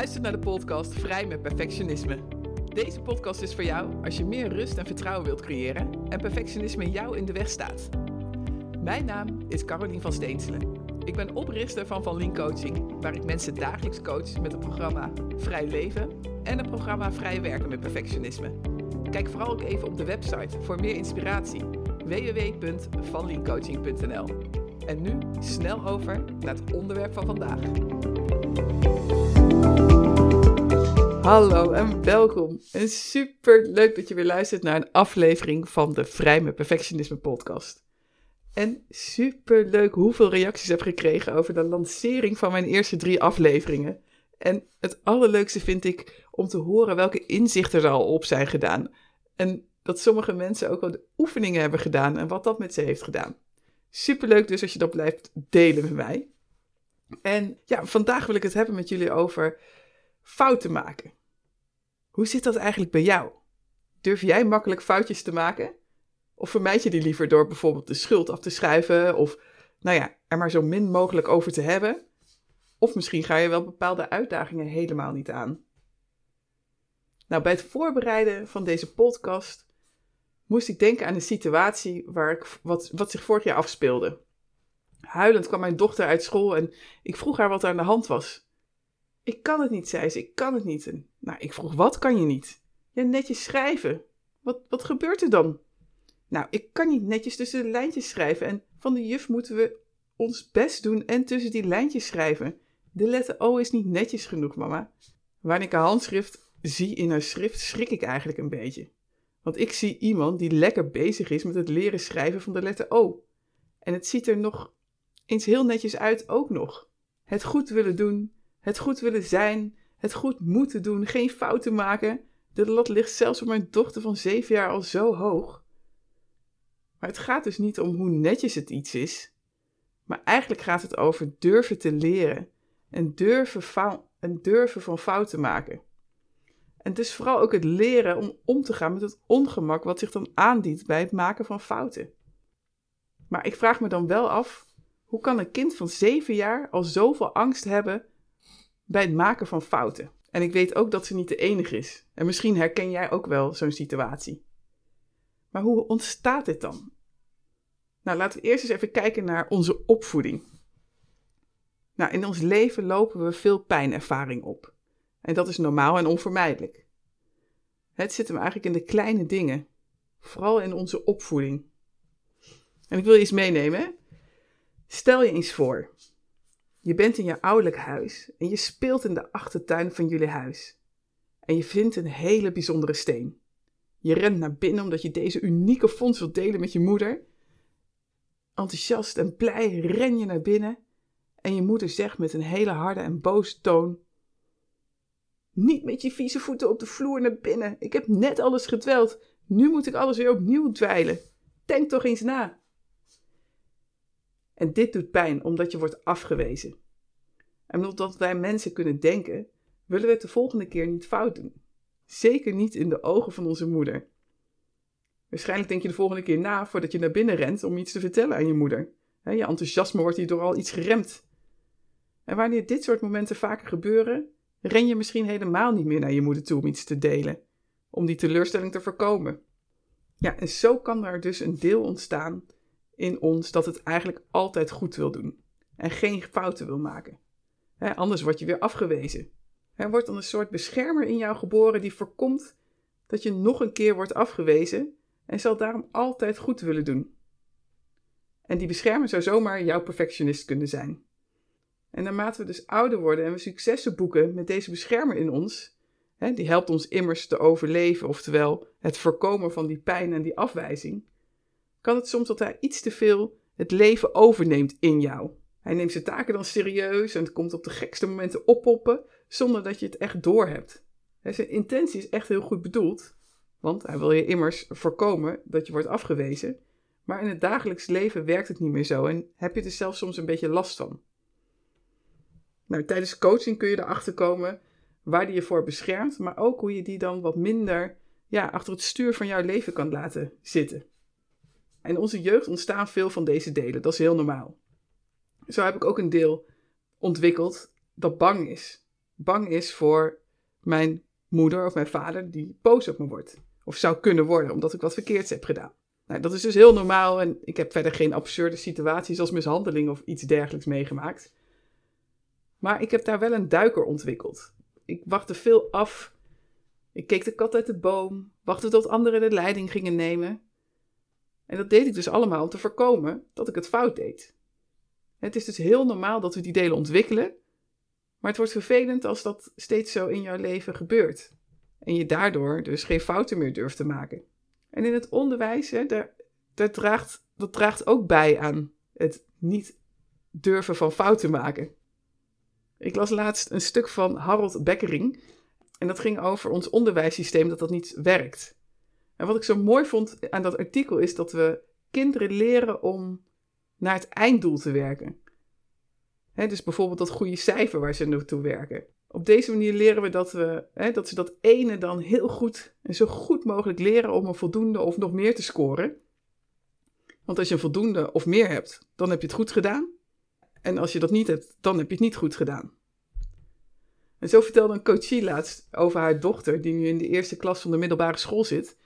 luistert naar de podcast Vrij met Perfectionisme. Deze podcast is voor jou als je meer rust en vertrouwen wilt creëren en perfectionisme jou in de weg staat. Mijn naam is Carolien van Steenselen. Ik ben oprichter van Van Lien Coaching, waar ik mensen dagelijks coach met het programma Vrij Leven en het programma Vrij Werken met Perfectionisme. Kijk vooral ook even op de website voor meer inspiratie www.vanliencoaching.nl. En nu snel over naar het onderwerp van vandaag. Hallo en welkom. En super leuk dat je weer luistert naar een aflevering van de Vrij met Perfectionisme podcast. En super leuk hoeveel reacties heb gekregen over de lancering van mijn eerste drie afleveringen. En het allerleukste vind ik om te horen welke inzichten er al op zijn gedaan. En dat sommige mensen ook wel de oefeningen hebben gedaan en wat dat met ze heeft gedaan. Superleuk dus als je dat blijft delen met mij. En ja, vandaag wil ik het hebben met jullie over fouten maken. Hoe zit dat eigenlijk bij jou? Durf jij makkelijk foutjes te maken? Of vermijd je die liever door bijvoorbeeld de schuld af te schuiven of nou ja, er maar zo min mogelijk over te hebben? Of misschien ga je wel bepaalde uitdagingen helemaal niet aan. Nou, bij het voorbereiden van deze podcast moest ik denken aan een situatie waar ik, wat, wat zich vorig jaar afspeelde. Huilend kwam mijn dochter uit school en ik vroeg haar wat er aan de hand was. Ik kan het niet, zei ze, ik kan het niet. Nou, ik vroeg, wat kan je niet? Ja, netjes schrijven. Wat, wat gebeurt er dan? Nou, ik kan niet netjes tussen de lijntjes schrijven en van de juf moeten we ons best doen en tussen die lijntjes schrijven. De letter O is niet netjes genoeg, mama. Wanneer ik een handschrift zie in haar schrift, schrik ik eigenlijk een beetje. Want ik zie iemand die lekker bezig is met het leren schrijven van de letter O. En het ziet er nog eens heel netjes uit ook nog. Het goed willen doen, het goed willen zijn, het goed moeten doen, geen fouten maken. De lat ligt zelfs voor mijn dochter van zeven jaar al zo hoog. Maar het gaat dus niet om hoe netjes het iets is, maar eigenlijk gaat het over durven te leren en durven, en durven van fouten maken. En het is vooral ook het leren om om te gaan met het ongemak wat zich dan aandient bij het maken van fouten. Maar ik vraag me dan wel af, hoe kan een kind van zeven jaar al zoveel angst hebben bij het maken van fouten? En ik weet ook dat ze niet de enige is. En misschien herken jij ook wel zo'n situatie. Maar hoe ontstaat dit dan? Nou, laten we eerst eens even kijken naar onze opvoeding. Nou, in ons leven lopen we veel pijnervaring op. En dat is normaal en onvermijdelijk. Het zit hem eigenlijk in de kleine dingen, vooral in onze opvoeding. En ik wil je eens meenemen. Stel je eens voor, je bent in je ouderlijk huis en je speelt in de achtertuin van jullie huis. En je vindt een hele bijzondere steen. Je rent naar binnen omdat je deze unieke fonds wilt delen met je moeder. Enthousiast en blij ren je naar binnen en je moeder zegt met een hele harde en boze toon: Niet met je vieze voeten op de vloer naar binnen. Ik heb net alles gedweld. Nu moet ik alles weer opnieuw dweilen. Denk toch eens na. En dit doet pijn omdat je wordt afgewezen. En omdat wij mensen kunnen denken, willen we het de volgende keer niet fout doen. Zeker niet in de ogen van onze moeder. Waarschijnlijk denk je de volgende keer na voordat je naar binnen rent om iets te vertellen aan je moeder. Je enthousiasme wordt hierdoor al iets geremd. En wanneer dit soort momenten vaker gebeuren, ren je misschien helemaal niet meer naar je moeder toe om iets te delen, om die teleurstelling te voorkomen. Ja, en zo kan er dus een deel ontstaan in ons dat het eigenlijk altijd goed wil doen en geen fouten wil maken. anders word je weer afgewezen. Er wordt dan een soort beschermer in jou geboren die voorkomt dat je nog een keer wordt afgewezen en zal daarom altijd goed willen doen. En die beschermer zou zomaar jouw perfectionist kunnen zijn. En naarmate we dus ouder worden en we successen boeken met deze beschermer in ons, hè, die helpt ons immers te overleven, oftewel het voorkomen van die pijn en die afwijzing, kan het soms dat hij iets te veel het leven overneemt in jou. Hij neemt zijn taken dan serieus en het komt op de gekste momenten oppoppen, zonder dat je het echt doorhebt. Zijn intentie is echt heel goed bedoeld, want hij wil je immers voorkomen dat je wordt afgewezen. Maar in het dagelijks leven werkt het niet meer zo en heb je er zelfs soms een beetje last van. Nou, tijdens coaching kun je erachter komen waar die je voor beschermt, maar ook hoe je die dan wat minder ja, achter het stuur van jouw leven kan laten zitten. In onze jeugd ontstaan veel van deze delen, dat is heel normaal. Zo heb ik ook een deel ontwikkeld dat bang is. bang is voor mijn moeder of mijn vader die boos op me wordt. Of zou kunnen worden omdat ik wat verkeerds heb gedaan. Nou, dat is dus heel normaal en ik heb verder geen absurde situaties als mishandeling of iets dergelijks meegemaakt. Maar ik heb daar wel een duiker ontwikkeld. Ik wachtte veel af. Ik keek de kat uit de boom, wachtte tot anderen de leiding gingen nemen. En dat deed ik dus allemaal om te voorkomen dat ik het fout deed. Het is dus heel normaal dat we die delen ontwikkelen, maar het wordt vervelend als dat steeds zo in jouw leven gebeurt. En je daardoor dus geen fouten meer durft te maken. En in het onderwijs, daar, daar draagt, dat draagt ook bij aan het niet durven van fouten maken. Ik las laatst een stuk van Harold Beckering. En dat ging over ons onderwijssysteem, dat dat niet werkt. En wat ik zo mooi vond aan dat artikel is dat we kinderen leren om naar het einddoel te werken. dus bijvoorbeeld dat goede cijfer waar ze naartoe werken. Op deze manier leren we dat, we dat ze dat ene dan heel goed en zo goed mogelijk leren om een voldoende of nog meer te scoren. Want als je een voldoende of meer hebt, dan heb je het goed gedaan. En als je dat niet hebt, dan heb je het niet goed gedaan. En zo vertelde een coachie laatst over haar dochter, die nu in de eerste klas van de middelbare school zit,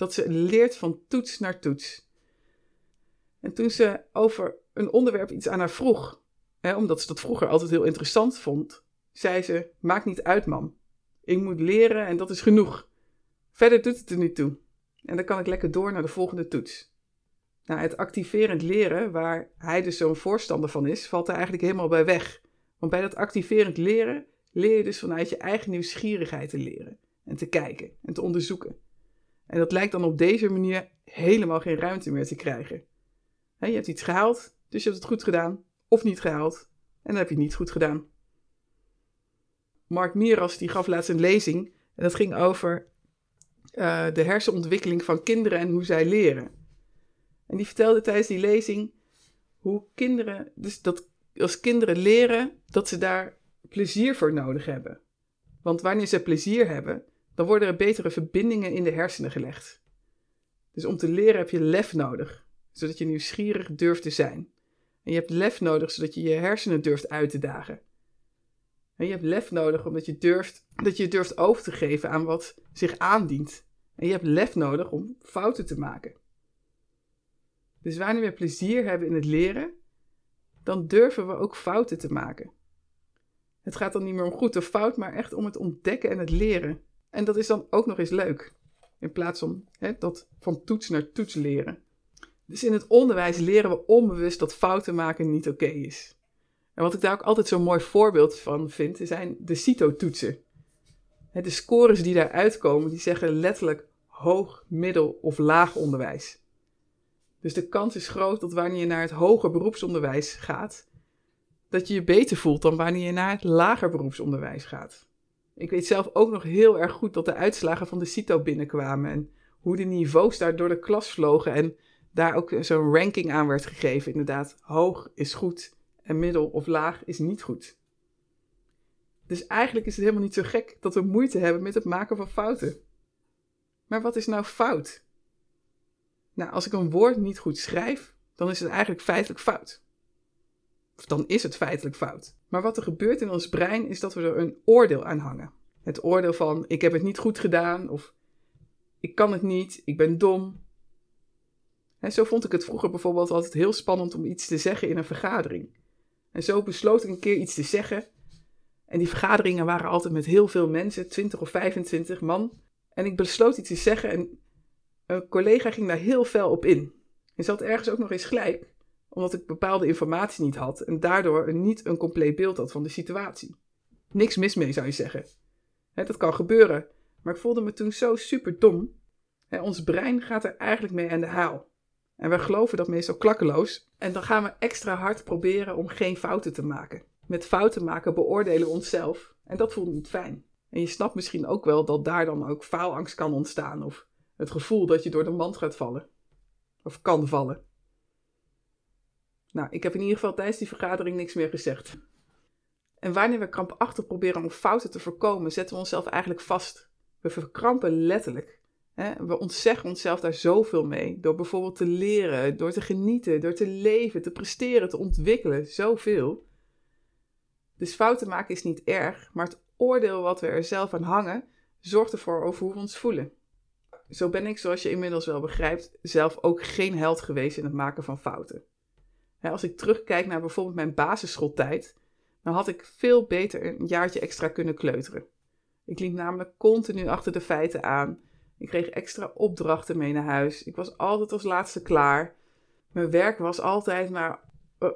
dat ze leert van toets naar toets. En toen ze over een onderwerp iets aan haar vroeg, hè, omdat ze dat vroeger altijd heel interessant vond, zei ze: Maakt niet uit, mam. Ik moet leren en dat is genoeg. Verder doet het er niet toe. En dan kan ik lekker door naar de volgende toets. Nou, het activerend leren, waar hij dus zo'n voorstander van is, valt er eigenlijk helemaal bij weg. Want bij dat activerend leren leer je dus vanuit je eigen nieuwsgierigheid te leren en te kijken en te onderzoeken. En dat lijkt dan op deze manier helemaal geen ruimte meer te krijgen. je hebt iets gehaald, dus je hebt het goed gedaan, of niet gehaald, en dan heb je het niet goed gedaan. Mark Miras die gaf laatst een lezing en dat ging over uh, de hersenontwikkeling van kinderen en hoe zij leren. En die vertelde tijdens die lezing hoe kinderen, dus dat als kinderen leren, dat ze daar plezier voor nodig hebben. Want wanneer ze plezier hebben, dan worden er betere verbindingen in de hersenen gelegd. Dus om te leren heb je lef nodig, zodat je nieuwsgierig durft te zijn. En je hebt lef nodig zodat je je hersenen durft uit te dagen. En je hebt lef nodig omdat je durft, dat je durft over te geven aan wat zich aandient. En je hebt lef nodig om fouten te maken. Dus wanneer we plezier hebben in het leren, dan durven we ook fouten te maken. Het gaat dan niet meer om goed of fout, maar echt om het ontdekken en het leren. En dat is dan ook nog eens leuk. In plaats van hè, dat van toets naar toets leren. Dus in het onderwijs leren we onbewust dat fouten maken niet oké is. En wat ik daar ook altijd zo'n mooi voorbeeld van vind, zijn de CITO-toetsen. De scores die daaruit komen, die zeggen letterlijk hoog, middel of laag onderwijs. Dus de kans is groot dat wanneer je naar het hoger beroepsonderwijs gaat, dat je je beter voelt dan wanneer je naar het lager beroepsonderwijs gaat. Ik weet zelf ook nog heel erg goed dat de uitslagen van de CITO binnenkwamen en hoe de niveaus daar door de klas vlogen en daar ook zo'n ranking aan werd gegeven. Inderdaad, hoog is goed en middel of laag is niet goed. Dus eigenlijk is het helemaal niet zo gek dat we moeite hebben met het maken van fouten. Maar wat is nou fout? Nou, als ik een woord niet goed schrijf, dan is het eigenlijk feitelijk fout dan is het feitelijk fout. Maar wat er gebeurt in ons brein is dat we er een oordeel aan hangen. Het oordeel van ik heb het niet goed gedaan of ik kan het niet, ik ben dom. En zo vond ik het vroeger bijvoorbeeld altijd heel spannend om iets te zeggen in een vergadering. En zo besloot ik een keer iets te zeggen. En die vergaderingen waren altijd met heel veel mensen, 20 of 25 man. En ik besloot iets te zeggen en een collega ging daar heel fel op in. En ze had ergens ook nog eens gelijk omdat ik bepaalde informatie niet had en daardoor niet een compleet beeld had van de situatie. Niks mis mee, zou je zeggen. dat kan gebeuren, maar ik voelde me toen zo super dom. ons brein gaat er eigenlijk mee aan de haal. En wij geloven dat meestal klakkeloos. En dan gaan we extra hard proberen om geen fouten te maken. Met fouten maken beoordelen we onszelf. En dat voelt niet fijn. En je snapt misschien ook wel dat daar dan ook faalangst kan ontstaan. Of het gevoel dat je door de mand gaat vallen. Of kan vallen. Nou, ik heb in ieder geval tijdens die vergadering niks meer gezegd. En wanneer we krampachtig proberen om fouten te voorkomen, zetten we onszelf eigenlijk vast. We verkrampen letterlijk. We ontzeggen onszelf daar zoveel mee. Door bijvoorbeeld te leren, door te genieten, door te leven, te presteren, te ontwikkelen. Zoveel. Dus fouten maken is niet erg, maar het oordeel wat we er zelf aan hangen, zorgt ervoor over hoe we ons voelen. Zo ben ik, zoals je inmiddels wel begrijpt, zelf ook geen held geweest in het maken van fouten. Als ik terugkijk naar bijvoorbeeld mijn basisschooltijd, dan had ik veel beter een jaartje extra kunnen kleuteren. Ik liep namelijk continu achter de feiten aan. Ik kreeg extra opdrachten mee naar huis. Ik was altijd als laatste klaar. Mijn werk was altijd maar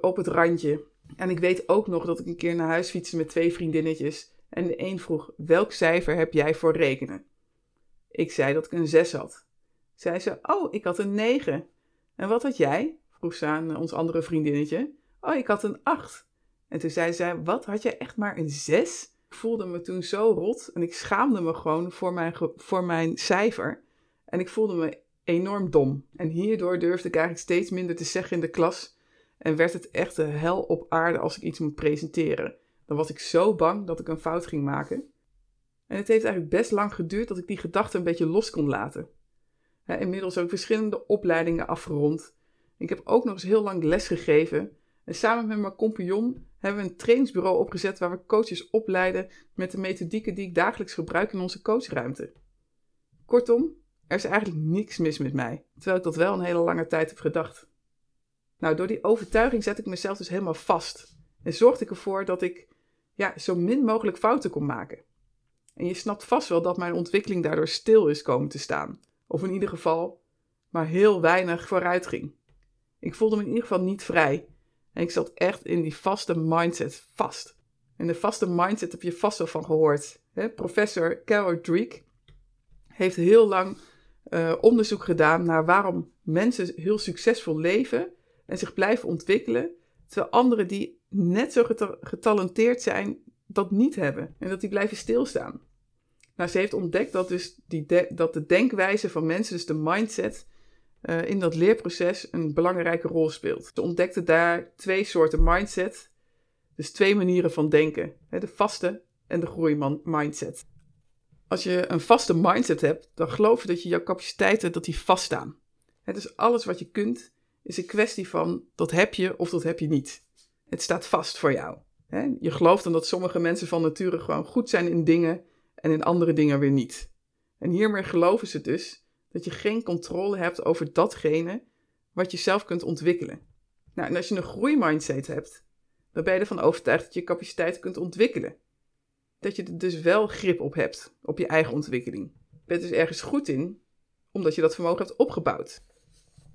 op het randje. En ik weet ook nog dat ik een keer naar huis fietste met twee vriendinnetjes. En de een vroeg: Welk cijfer heb jij voor rekenen? Ik zei dat ik een 6 had. Zei ze: Oh, ik had een 9. En wat had jij? Aan ons andere vriendinnetje. Oh, ik had een 8. En toen zei zij: Wat, had jij echt maar een 6? Ik voelde me toen zo rot en ik schaamde me gewoon voor mijn, voor mijn cijfer. En ik voelde me enorm dom. En hierdoor durfde ik eigenlijk steeds minder te zeggen in de klas. En werd het echt de hel op aarde als ik iets moet presenteren. Dan was ik zo bang dat ik een fout ging maken. En het heeft eigenlijk best lang geduurd dat ik die gedachte een beetje los kon laten. Inmiddels ook verschillende opleidingen afgerond. Ik heb ook nog eens heel lang les gegeven. En samen met mijn compagnon hebben we een trainingsbureau opgezet waar we coaches opleiden met de methodieken die ik dagelijks gebruik in onze coachruimte. Kortom, er is eigenlijk niks mis met mij, terwijl ik dat wel een hele lange tijd heb gedacht. Nou, door die overtuiging zet ik mezelf dus helemaal vast en zorgde ik ervoor dat ik ja, zo min mogelijk fouten kon maken. En je snapt vast wel dat mijn ontwikkeling daardoor stil is komen te staan, of in ieder geval maar heel weinig vooruit ging. Ik voelde me in ieder geval niet vrij en ik zat echt in die vaste mindset vast. En de vaste mindset heb je vast wel van gehoord. Professor Carol Dweck heeft heel lang uh, onderzoek gedaan naar waarom mensen heel succesvol leven en zich blijven ontwikkelen, terwijl anderen die net zo getalenteerd zijn, dat niet hebben en dat die blijven stilstaan. Nou, ze heeft ontdekt dat, dus die dat de denkwijze van mensen, dus de mindset, uh, in dat leerproces een belangrijke rol speelt. Ze ontdekte daar twee soorten mindset, dus twee manieren van denken: de vaste en de groeimindset. Als je een vaste mindset hebt, dan geloof je dat je jouw capaciteiten dat die vaststaan. Is alles wat je kunt, is een kwestie van dat heb je of dat heb je niet. Het staat vast voor jou. Je gelooft dan dat sommige mensen van nature gewoon goed zijn in dingen en in andere dingen weer niet. En hiermee geloven ze dus dat je geen controle hebt over datgene wat je zelf kunt ontwikkelen. Nou, en als je een groeimindset hebt, dan ben je ervan overtuigd dat je capaciteit kunt ontwikkelen. Dat je er dus wel grip op hebt, op je eigen ontwikkeling. Je bent dus ergens goed in, omdat je dat vermogen hebt opgebouwd.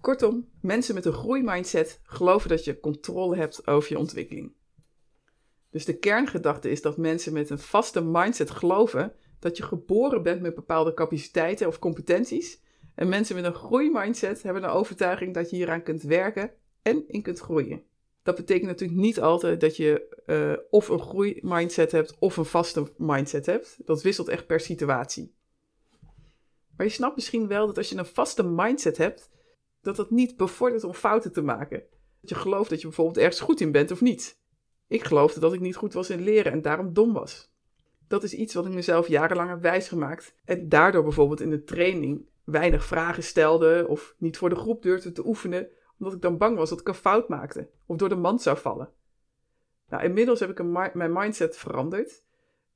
Kortom, mensen met een groeimindset geloven dat je controle hebt over je ontwikkeling. Dus de kerngedachte is dat mensen met een vaste mindset geloven dat je geboren bent met bepaalde capaciteiten of competenties. En mensen met een groeimindset hebben de overtuiging dat je hieraan kunt werken en in kunt groeien. Dat betekent natuurlijk niet altijd dat je uh, of een groeimindset hebt of een vaste mindset hebt. Dat wisselt echt per situatie. Maar je snapt misschien wel dat als je een vaste mindset hebt, dat dat niet bevordert om fouten te maken. Dat je gelooft dat je bijvoorbeeld ergens goed in bent of niet. Ik geloofde dat ik niet goed was in leren en daarom dom was. Dat is iets wat ik mezelf jarenlang heb wijsgemaakt. En daardoor bijvoorbeeld in de training weinig vragen stelde of niet voor de groep durfde te oefenen, omdat ik dan bang was dat ik een fout maakte of door de mand zou vallen. Nou, inmiddels heb ik mijn mindset veranderd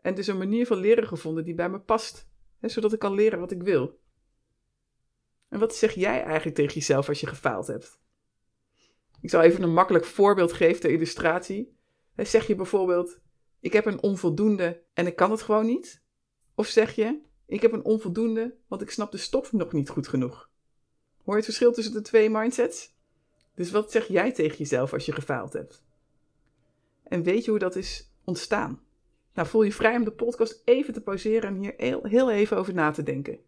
en dus een manier van leren gevonden die bij me past, hè, zodat ik kan leren wat ik wil. En wat zeg jij eigenlijk tegen jezelf als je gefaald hebt? Ik zal even een makkelijk voorbeeld geven ter illustratie. Zeg je bijvoorbeeld: Ik heb een onvoldoende en ik kan het gewoon niet? Of zeg je: Ik heb een onvoldoende, want ik snap de stof nog niet goed genoeg? Hoor je het verschil tussen de twee mindsets? Dus wat zeg jij tegen jezelf als je gefaald hebt? En weet je hoe dat is ontstaan? Nou, voel je vrij om de podcast even te pauzeren en hier heel, heel even over na te denken.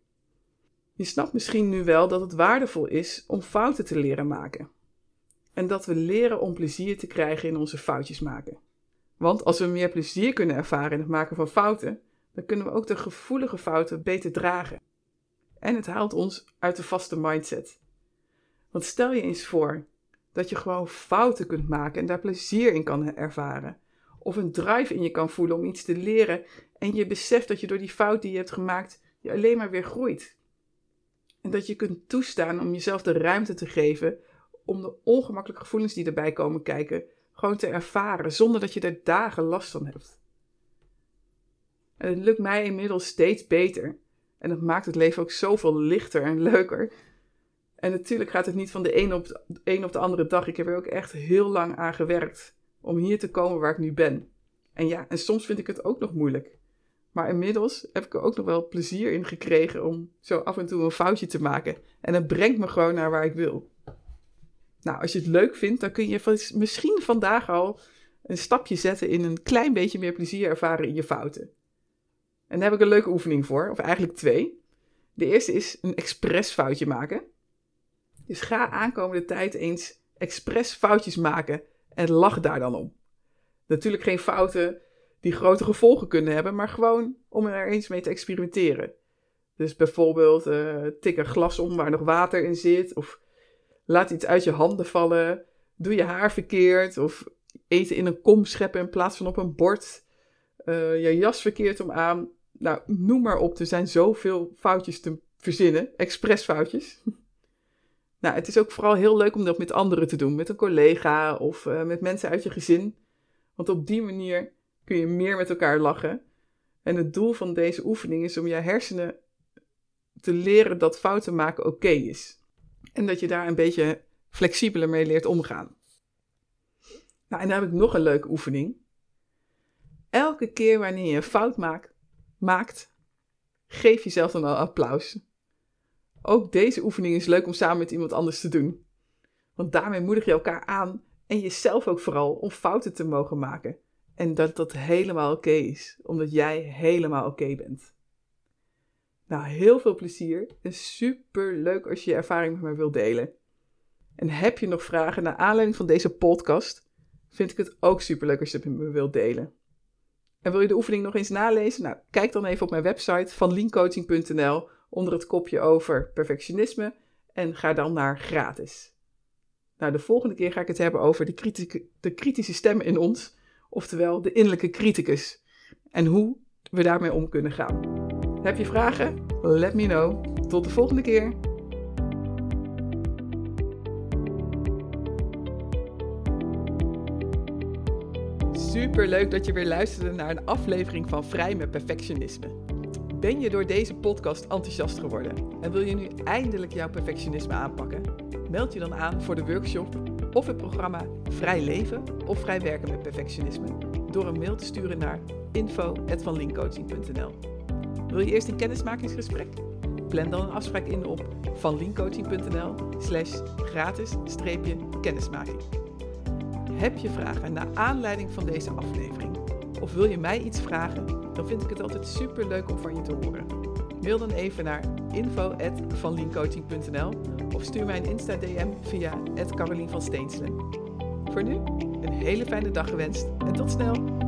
Je snapt misschien nu wel dat het waardevol is om fouten te leren maken. En dat we leren om plezier te krijgen in onze foutjes maken. Want als we meer plezier kunnen ervaren in het maken van fouten, dan kunnen we ook de gevoelige fouten beter dragen. En het haalt ons uit de vaste mindset. Want stel je eens voor dat je gewoon fouten kunt maken en daar plezier in kan ervaren. Of een drive in je kan voelen om iets te leren en je beseft dat je door die fout die je hebt gemaakt, je alleen maar weer groeit. En dat je kunt toestaan om jezelf de ruimte te geven om de ongemakkelijke gevoelens die erbij komen kijken gewoon te ervaren zonder dat je er dagen last van hebt. En het lukt mij inmiddels steeds beter. En dat maakt het leven ook zoveel lichter en leuker. En natuurlijk gaat het niet van de een op de, een op de andere dag. Ik heb er ook echt heel lang aan gewerkt om hier te komen waar ik nu ben. En ja, en soms vind ik het ook nog moeilijk. Maar inmiddels heb ik er ook nog wel plezier in gekregen om zo af en toe een foutje te maken. En het brengt me gewoon naar waar ik wil. Nou, als je het leuk vindt, dan kun je misschien vandaag al een stapje zetten in een klein beetje meer plezier ervaren in je fouten. En daar heb ik een leuke oefening voor, of eigenlijk twee. De eerste is een expres foutje maken. Dus ga aankomende tijd eens expres foutjes maken en lach daar dan om. Natuurlijk geen fouten die grote gevolgen kunnen hebben, maar gewoon om er eens mee te experimenteren. Dus bijvoorbeeld uh, tik een glas om waar nog water in zit, of laat iets uit je handen vallen, doe je haar verkeerd, of eten in een kom scheppen in plaats van op een bord, uh, je jas verkeerd om aan. Nou, noem maar op, er zijn zoveel foutjes te verzinnen, expressfoutjes. nou, het is ook vooral heel leuk om dat met anderen te doen, met een collega of uh, met mensen uit je gezin. Want op die manier kun je meer met elkaar lachen. En het doel van deze oefening is om je hersenen te leren dat fouten maken oké is. En dat je daar een beetje flexibeler mee leert omgaan. Nou, en dan heb ik nog een leuke oefening. Elke keer wanneer je een fout maakt, maakt geef jezelf dan al applaus. Ook deze oefening is leuk om samen met iemand anders te doen. Want daarmee moedig je elkaar aan en jezelf ook vooral om fouten te mogen maken. En dat dat helemaal oké is, omdat jij helemaal oké bent. Nou, heel veel plezier en super leuk als je je ervaring met mij wilt delen. En heb je nog vragen naar aanleiding van deze podcast? Vind ik het ook super leuk als je het met me wilt delen. En wil je de oefening nog eens nalezen? Nou, kijk dan even op mijn website van leancoaching.nl onder het kopje over perfectionisme en ga dan naar gratis. Nou, de volgende keer ga ik het hebben over de, de kritische stemmen in ons oftewel de innerlijke criticus, en hoe we daarmee om kunnen gaan. Heb je vragen? Let me know. Tot de volgende keer. Super leuk dat je weer luisterde naar een aflevering van Vrij met Perfectionisme. Ben je door deze podcast enthousiast geworden en wil je nu eindelijk jouw perfectionisme aanpakken? Meld je dan aan voor de workshop of het programma Vrij Leven of Vrij Werken met Perfectionisme door een mail te sturen naar info.vanlinkcoaching.nl. Wil je eerst een kennismakingsgesprek? Plan dan een afspraak in op vanlinkcoaching.nl slash gratis-kennismaking. Heb je vragen naar aanleiding van deze aflevering? Of wil je mij iets vragen? Dan vind ik het altijd super leuk om van je te horen. Mail dan even naar info.vanliencoaching.nl of stuur mij een Insta-DM via Carolien van Steenselen. Voor nu, een hele fijne dag gewenst en tot snel!